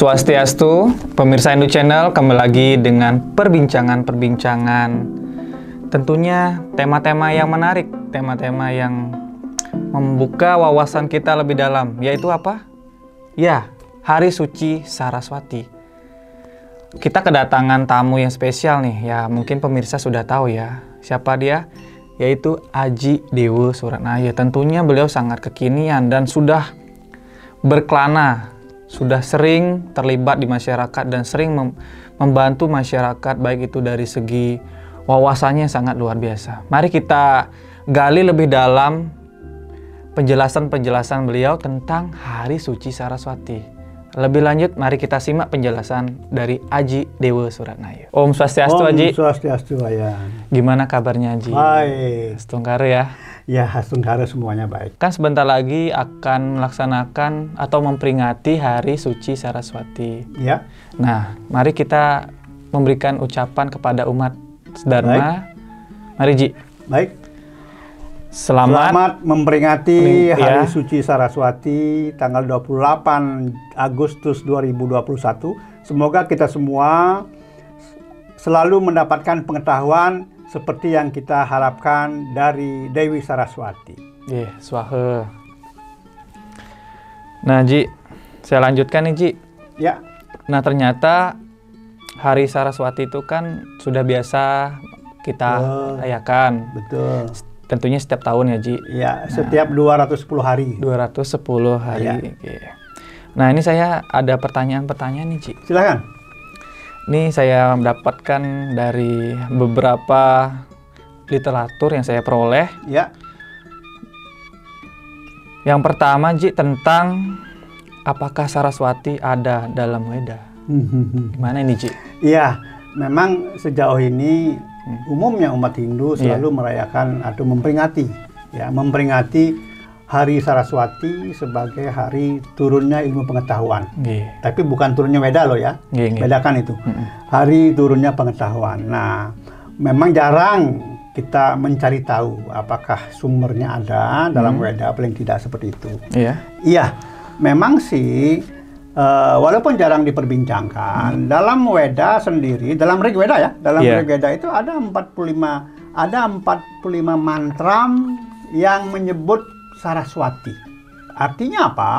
Swastiastu, pemirsa Indo Channel kembali lagi dengan perbincangan-perbincangan tentunya tema-tema yang menarik, tema-tema yang membuka wawasan kita lebih dalam, yaitu apa? Ya, Hari Suci Saraswati. Kita kedatangan tamu yang spesial nih, ya mungkin pemirsa sudah tahu ya. Siapa dia? Yaitu Aji Dewa Suratnaya. Tentunya beliau sangat kekinian dan sudah berkelana, sudah sering terlibat di masyarakat dan sering mem membantu masyarakat baik itu dari segi wawasannya sangat luar biasa. Mari kita gali lebih dalam penjelasan-penjelasan beliau tentang Hari Suci Saraswati. Lebih lanjut, mari kita simak penjelasan dari Aji Dewa Suratnaya. Om Swastiastu Om Aji. Swastiastu Wayan. Gimana kabarnya Aji? Baik. Setungkare ya. Ya, Hastunggara semuanya baik. Kan sebentar lagi akan melaksanakan atau memperingati Hari Suci Saraswati. Ya, Nah, mari kita memberikan ucapan kepada umat Dharma. Mari Ji. baik. Selamat. Selamat memperingati Pening- Hari ya. Suci Saraswati tanggal 28 Agustus 2021. Semoga kita semua selalu mendapatkan pengetahuan seperti yang kita harapkan dari Dewi Saraswati. Iya, swahe. Nah, Ji, saya lanjutkan nih, Ji. Ya, Nah, ternyata Hari Saraswati itu kan sudah biasa kita Betul. rayakan. betul. Tentunya setiap tahun ya, Ji. Ya, setiap 210 hari. 210 hari. Iya. Oke. Nah, ini saya ada pertanyaan-pertanyaan nih, Ci. Silakan. Ini saya mendapatkan dari beberapa literatur yang saya peroleh. Ya, Yang pertama, Ji, tentang apakah Saraswati ada dalam Weda. Gimana ini, Ji? Iya, memang sejauh ini umumnya umat Hindu selalu merayakan atau memperingati, ya, memperingati Hari Saraswati sebagai hari turunnya ilmu pengetahuan. Nggih. Tapi bukan turunnya Weda loh ya, Nggih, nggih. bedakan itu. Hari turunnya pengetahuan. Nah, memang jarang kita mencari tahu apakah sumbernya ada dalam Weda, paling tidak seperti itu. Iya. Iya, memang sih eh, walaupun jarang diperbincangkan, dalam Weda sendiri, dalam Rig Weda ya, dalam Iya. Rig Weda itu ada 45 ada 45 mantram yang menyebut Saraswati. Artinya apa?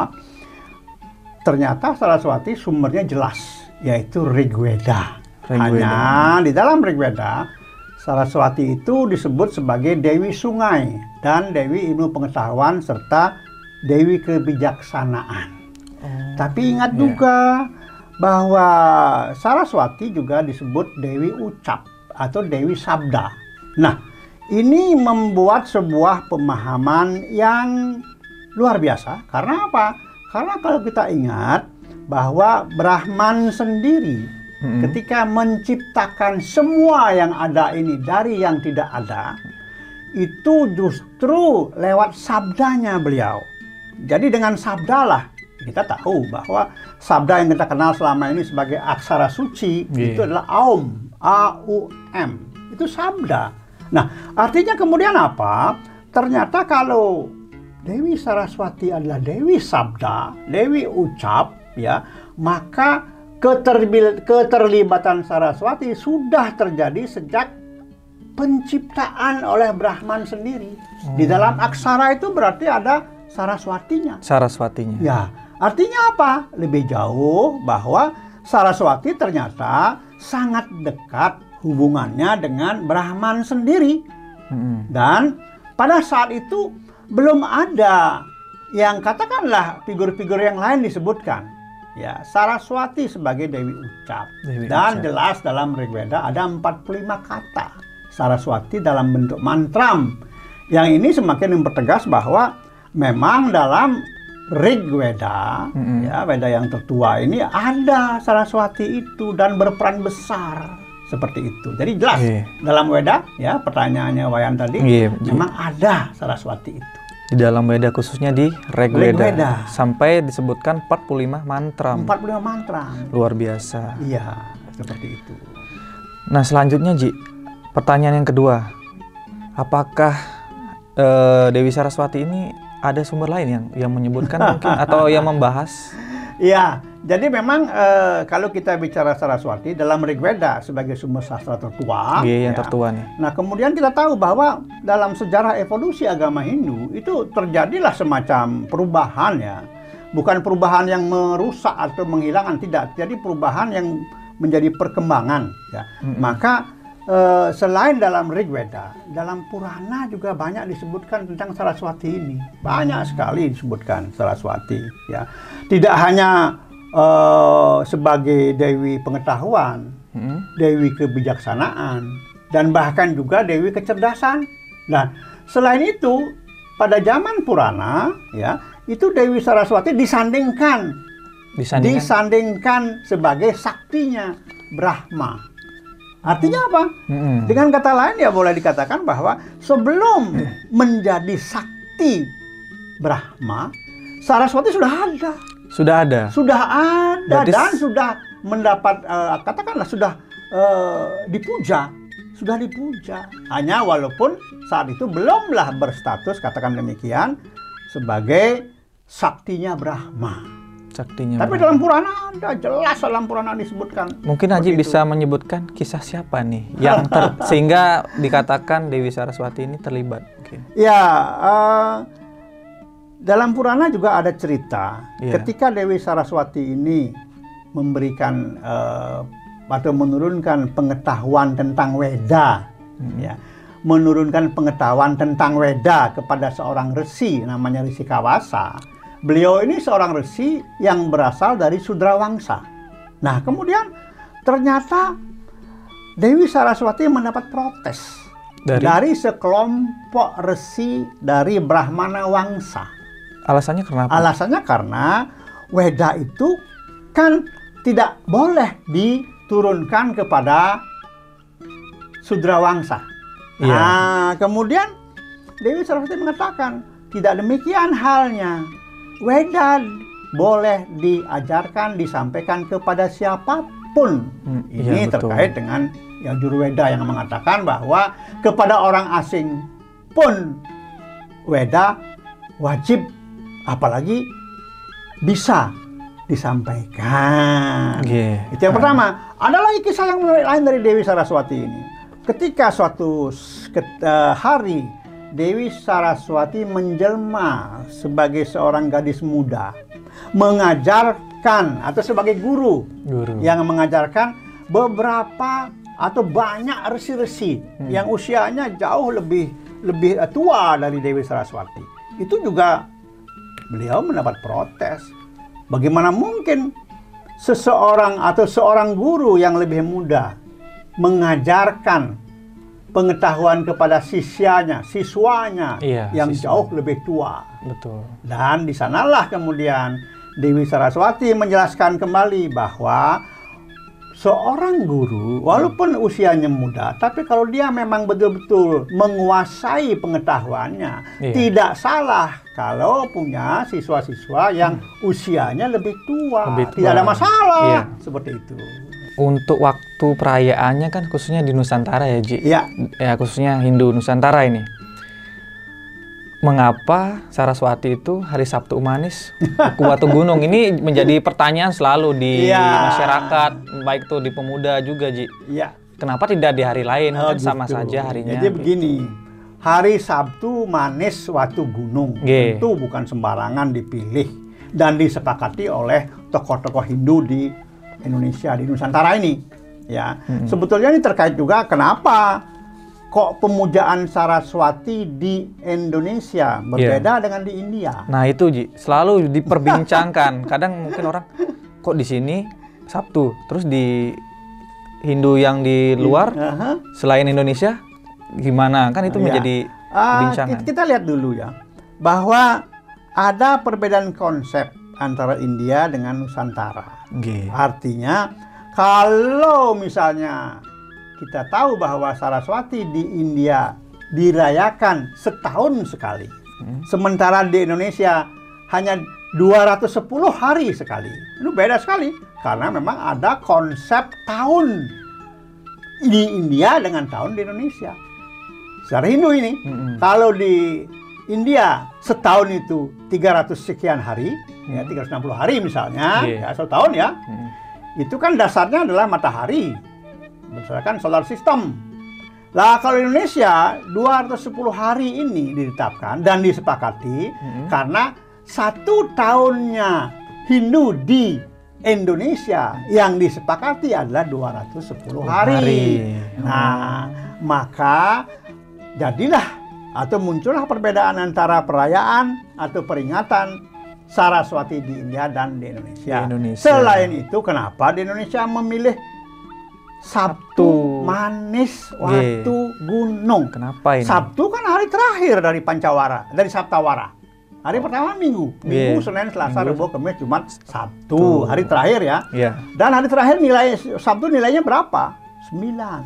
Ternyata Saraswati sumbernya jelas, yaitu Rigveda. Rigveda. Hanya di dalam Rigveda, Saraswati itu disebut sebagai Dewi Sungai dan Dewi Ilmu Pengetahuan serta Dewi Kebijaksanaan. Tapi ingat Iya. juga bahwa Saraswati juga disebut Dewi Ucap atau Dewi Sabda. Nah, ini membuat sebuah pemahaman yang luar biasa. Karena apa? Karena kalau kita ingat bahwa Brahman sendiri Mm-mm. ketika menciptakan semua yang ada ini dari yang tidak ada, itu justru lewat sabdanya beliau. Jadi dengan sabdalah kita tahu bahwa sabda yang kita kenal selama ini sebagai aksara suci Iya. itu adalah aum, a u m. Itu sabda. Nah, artinya kemudian apa? Ternyata kalau Dewi Saraswati adalah Dewi Sabda, Dewi Ucap, ya, maka keterbil- keterlibatan Saraswati sudah terjadi sejak penciptaan oleh Brahman sendiri. Di dalam aksara itu berarti ada Saraswatinya. Saraswatinya. Ya, artinya apa? Lebih jauh bahwa Saraswati ternyata sangat dekat hubungannya dengan Brahman sendiri. Mm-mm. Dan pada saat itu belum ada yang katakanlah figur-figur yang lain disebutkan. Ya, Saraswati sebagai Dewi Ucap. Dewi Dan Ucap. jelas dalam Rigveda ada 45 kata Saraswati dalam bentuk mantram. Yang ini semakin mempertegas bahwa memang dalam Rigveda, Mm-mm. ya Veda yang tertua ini ada Saraswati itu dan berperan besar seperti itu. Jadi jelas Iya. dalam Weda ya pertanyaannya Wayan tadi Ji. memang ada Saraswati itu. Di dalam Weda khususnya di Rigveda. Rigveda. Sampai disebutkan 45 mantra. 45 mantra. Luar biasa. Iya, seperti itu. Nah, selanjutnya Ji, pertanyaan yang kedua. Apakah eh, Dewi Saraswati ini ada sumber lain yang yang menyebutkan mungkin atau yang membahas Iya, jadi memang eh, kalau kita bicara Saraswati dalam Rigveda sebagai sumber sastra tertua, Iya, yang ya. tertua nih. Nah, kemudian kita tahu bahwa dalam sejarah evolusi agama Hindu itu terjadilah semacam perubahan ya. Bukan perubahan yang merusak atau menghilangkan, tidak. Jadi perubahan yang menjadi perkembangan ya. Maka eh, selain dalam Rigveda, dalam Purana juga banyak disebutkan tentang Saraswati ini. Banyak sekali disebutkan Saraswati ya. Tidak hanya eh, sebagai dewi pengetahuan, Mm-mm. Dewi kebijaksanaan, dan bahkan juga Dewi kecerdasan. Nah, selain itu, pada zaman Purana, ya, itu Dewi Saraswati disandingkan, Disandingkan. disandingkan sebagai saktinya Brahma. Artinya apa? Mm-mm. Dengan kata lain ya boleh dikatakan bahwa sebelum menjadi sakti Brahma, Saraswati sudah ada Sudah ada. sudah ada Berarti dan sudah mendapat eh, katakanlah sudah eh, dipuja sudah dipuja hanya walaupun saat itu belumlah berstatus katakan demikian sebagai saktinya Brahma Saktinya. tapi dalam Purana ada jelas dalam Purana disebutkan Mungkin Haji bisa menyebutkan kisah siapa nih yang ter- sehingga dikatakan Dewi Saraswati ini terlibat. Mungkin. Ya, eh, dalam Purana juga ada cerita Iya. ketika Dewi Saraswati ini memberikan eh, atau menurunkan pengetahuan tentang Weda, ya, menurunkan pengetahuan tentang Weda kepada seorang resi namanya Risi Kawasa. Beliau ini seorang resi yang berasal dari Sudrawangsa. Nah, kemudian ternyata Dewi Saraswati mendapat protes Dari? dari sekelompok resi dari Brahmana Wangsa. Alasannya kenapa? Alasannya karena Weda itu kan tidak boleh diturunkan kepada Sudrawangsa. Iya. Nah, kemudian Dewi Saraswati mengatakan tidak demikian halnya. Weda boleh diajarkan, disampaikan kepada siapa pun. Hmm, Ini iya, betul. terkait dengan yang Jurweda yang mengatakan bahwa kepada orang asing pun Weda wajib apalagi bisa disampaikan. Iya. Itu yang pertama. Ada lagi kisah yang menarik lain dari Dewi Saraswati ini. Ketika suatu ket- eh, hari Dewi Saraswati menjelma sebagai seorang gadis muda, mengajarkan atau sebagai guru Guru. yang mengajarkan beberapa atau banyak resi-resi yang usianya jauh lebih lebih eh, tua dari Dewi Saraswati. Itu juga beliau mendapat protes. Bagaimana mungkin seseorang atau seorang guru yang lebih muda mengajarkan pengetahuan kepada siswanya, siswanya Iya, yang siswa. jauh lebih tua. Betul. Dan di sanalah kemudian Dewi Saraswati menjelaskan kembali bahwa seorang guru walaupun usianya muda, tapi kalau dia memang betul-betul menguasai pengetahuannya, Iya. tidak salah kalau punya siswa-siswa yang usianya lebih tua. Hmm. Lebih tua. Tidak ada masalah. Iya. Seperti itu. Untuk waktu perayaannya kan khususnya di Nusantara ya, Ji. Ya, Ya, khususnya Hindu Nusantara ini. Mengapa Saraswati itu hari Sabtu Manis ke Batu Gunung? Ini menjadi pertanyaan selalu di Iya. masyarakat, baik tuh di pemuda juga, Ji. ya. Kenapa tidak di hari lain? Oh, kan sama gitu. saja harinya. Jadi begini, hari Sabtu manis Watu Gunung Oke. itu bukan sembarangan dipilih dan disepakati oleh tokoh-tokoh Hindu di Indonesia di Nusantara ini. Ya, sebetulnya ini terkait juga kenapa kok pemujaan Saraswati di Indonesia berbeda dengan di India. Nah itu Ji, selalu diperbincangkan. Kadang mungkin orang kok di sini Sabtu, terus di Hindu yang di luar Aha. selain Indonesia gimana? Kan itu Iya. menjadi Ah, bincangan. kita lihat dulu ya, bahwa ada perbedaan konsep antara India dengan Nusantara. Oke. Artinya, kalau misalnya kita tahu bahwa Saraswati di India dirayakan setahun sekali, sementara di Indonesia hanya 210 hari sekali. Itu beda sekali karena memang ada konsep tahun di India dengan tahun di Indonesia. Secara Hindu ini, Mm-mm. kalau di India setahun itu 300 sekian hari, ya Hmm. 360 hari misalnya, Iya. ya setahun ya. Hmm. Itu kan dasarnya adalah matahari berdasarkan solar system. Lah kalau Indonesia 210 hari ini ditetapkan dan disepakati Hmm. karena satu tahunnya Hindu di Indonesia yang disepakati adalah 210 hari. Hari. Nah, maka jadilah atau muncullah perbedaan antara perayaan atau peringatan Saraswati di India dan di Indonesia. Di Indonesia. Selain itu, kenapa di Indonesia memilih Sabtu Sabtu. manis waktu gunung? Kenapa ini? Sabtu kan hari terakhir dari Pancawara, dari Saptawara. Hari pertama Minggu, Minggu, Iya. Senin, Selasa. Rabu, Kamis, Jumat, Sabtu. Tuh. Hari terakhir ya. Iya. Dan hari terakhir nilai Sabtu nilainya berapa? 9.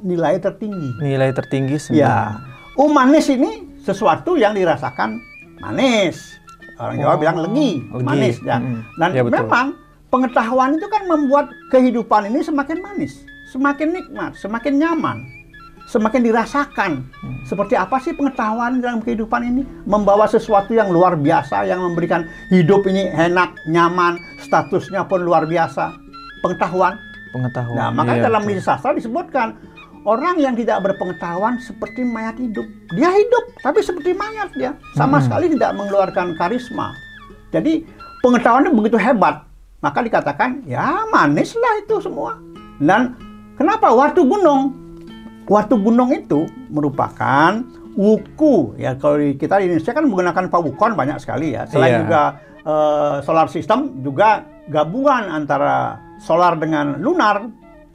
Nilai tertinggi. Nilai tertinggi sembilan. Ya. Um manis ini sesuatu yang dirasakan manis. Orang Jawa Oh, bilang legi, legi. manis ya. Mm-mm. Dan Ya, betul. memang pengetahuan itu kan membuat kehidupan ini semakin manis, semakin nikmat, semakin nyaman, semakin dirasakan. Hmm. Seperti apa sih pengetahuan dalam kehidupan ini? Membawa sesuatu yang luar biasa yang memberikan hidup ini enak, nyaman, statusnya pun luar biasa. Pengetahuan Pengetahuan. Nah, makanya Iya, dalam betul. sastra disebutkan orang yang tidak berpengetahuan seperti mayat hidup. Dia hidup, tapi seperti mayat dia. Sama Hmm. sekali tidak mengeluarkan karisma. Jadi pengetahuannya begitu hebat. Maka dikatakan, ya manislah itu semua. Dan kenapa? Waktu gunung. Waktu gunung itu merupakan wuku. Ya kalau kita di Indonesia kan menggunakan pawukon banyak sekali ya. Selain Iya. juga eh, solar system juga gabungan antara solar dengan lunar,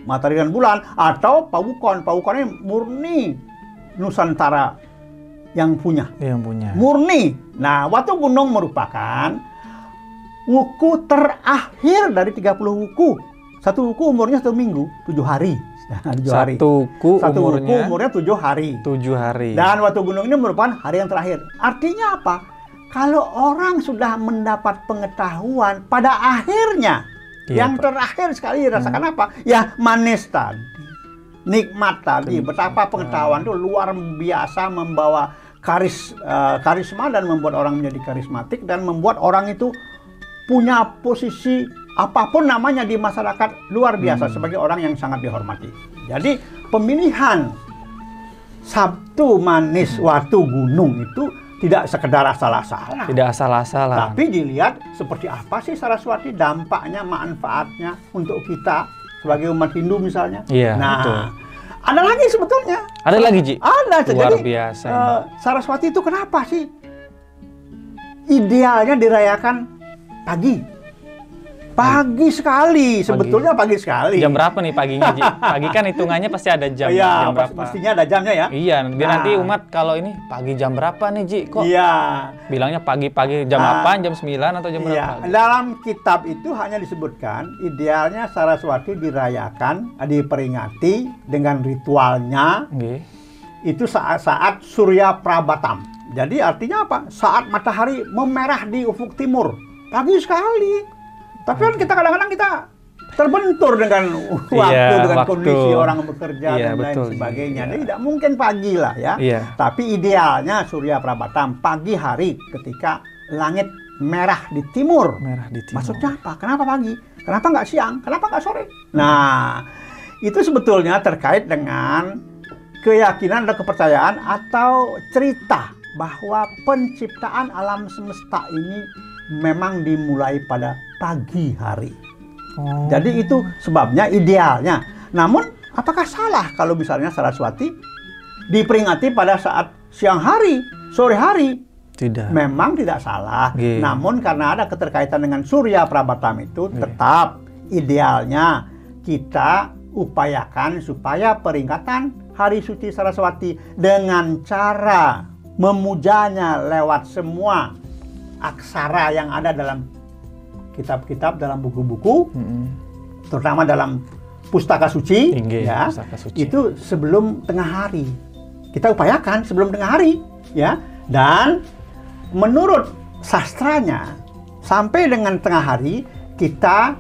matahari dan bulan atau. Pawukon ini murni Nusantara yang punya. Yang punya. Murni. Nah, Watu Gunung merupakan wuku terakhir dari 30 wuku. Satu wuku umurnya satu minggu, tujuh hari. tujuh hari. Satu ku Satu wuku umurnya umurnya tujuh hari. tujuh hari. Dan Watu Gunung ini merupakan hari yang terakhir. Artinya apa? Kalau orang sudah mendapat pengetahuan pada akhirnya, Iya, yang Pak. terakhir sekali dirasakan apa? Ya manis tadi, nikmat tadi. Kenikmatan. Betapa pengetahuan itu luar biasa membawa karis eh, karisma dan membuat orang menjadi karismatik dan membuat orang itu punya posisi apa pun namanya di masyarakat luar biasa Hmm. sebagai orang yang sangat dihormati. Jadi pemilihan Sabtu manis Hmm. waktu gunung itu tidak sekedar asal-asalan. Tidak asal-asalan. Tapi dilihat seperti apa sih Saraswati dampaknya, manfaatnya untuk kita sebagai umat Hindu misalnya. Iya, nah, betul. ada lagi sebetulnya. Ada lagi, Ji? Ada. Luar Jadi, biasa eh, Saraswati itu kenapa sih idealnya dirayakan pagi? Pagi sekali, sebetulnya pagi sekali. Jam berapa nih paginya, Ji? Pagi kan hitungannya pasti ada jam, Iya, jam berapa. mestinya ada jamnya ya. Iya, biar Nah. nanti umat kalau ini pagi jam berapa nih, Ji? Kok Iya. bilangnya pagi-pagi jam Ah. 8, jam 9 atau jam Iya, berapa? dalam kitab itu hanya disebutkan idealnya Saraswati dirayakan, diperingati dengan ritualnya Nggih. itu saat-saat Surya Prabatam. Jadi artinya apa? Saat matahari memerah di ufuk timur. Pagi sekali. Tapi kan kita kadang-kadang kita terbentur dengan waktu, Iya, dengan waktu. kondisi orang bekerja Iya, dan betul. lain sebagainya. Iya. Jadi tidak mungkin pagi lah ya. Iya. Tapi idealnya Surya Prabatam pagi hari ketika langit merah di timur. Merah di timur. Maksudnya apa? Kenapa pagi? Kenapa nggak siang? Kenapa nggak sore? Nah, itu sebetulnya terkait dengan keyakinan dan kepercayaan atau cerita bahwa penciptaan alam semesta ini memang dimulai pada pagi hari. Oh. Jadi itu sebabnya idealnya. Namun, apakah salah kalau misalnya Saraswati diperingati pada saat siang hari, sore hari? tidak. Memang tidak salah. Namun karena ada keterkaitan dengan Surya Prabatam itu tetap idealnya kita upayakan supaya peringatan Hari Suci Saraswati dengan cara memujanya lewat semua aksara yang ada dalam kitab-kitab dalam buku-buku Mm-mm. terutama dalam pustaka suci Inggih, ya pustaka suci. itu sebelum tengah hari kita upayakan sebelum tengah hari ya dan menurut sastranya sampai dengan tengah hari kita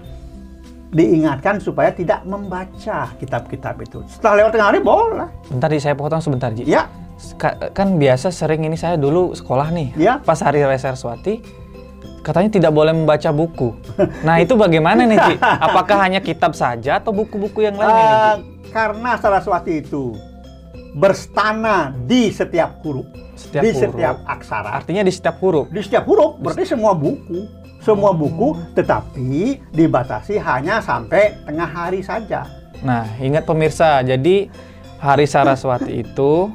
diingatkan supaya tidak membaca kitab-kitab itu setelah lewat tengah hari boleh Bentar, saya potong sebentar, Ji. ya Ka- kan biasa sering ini saya dulu sekolah nih. Ya. Pas hari Raya Saraswati katanya tidak boleh membaca buku. Nah, itu bagaimana nih, Ji? Apakah hanya kitab saja atau buku-buku yang lain Ji? Eh, karena Saraswati itu berstana di setiap huruf, Setiap di huruf. setiap aksara, Artinya di setiap huruf. di setiap huruf berarti semua buku, semua buku, tetapi dibatasi hanya sampai tengah hari saja. Nah, ingat pemirsa, jadi Hari Saraswati itu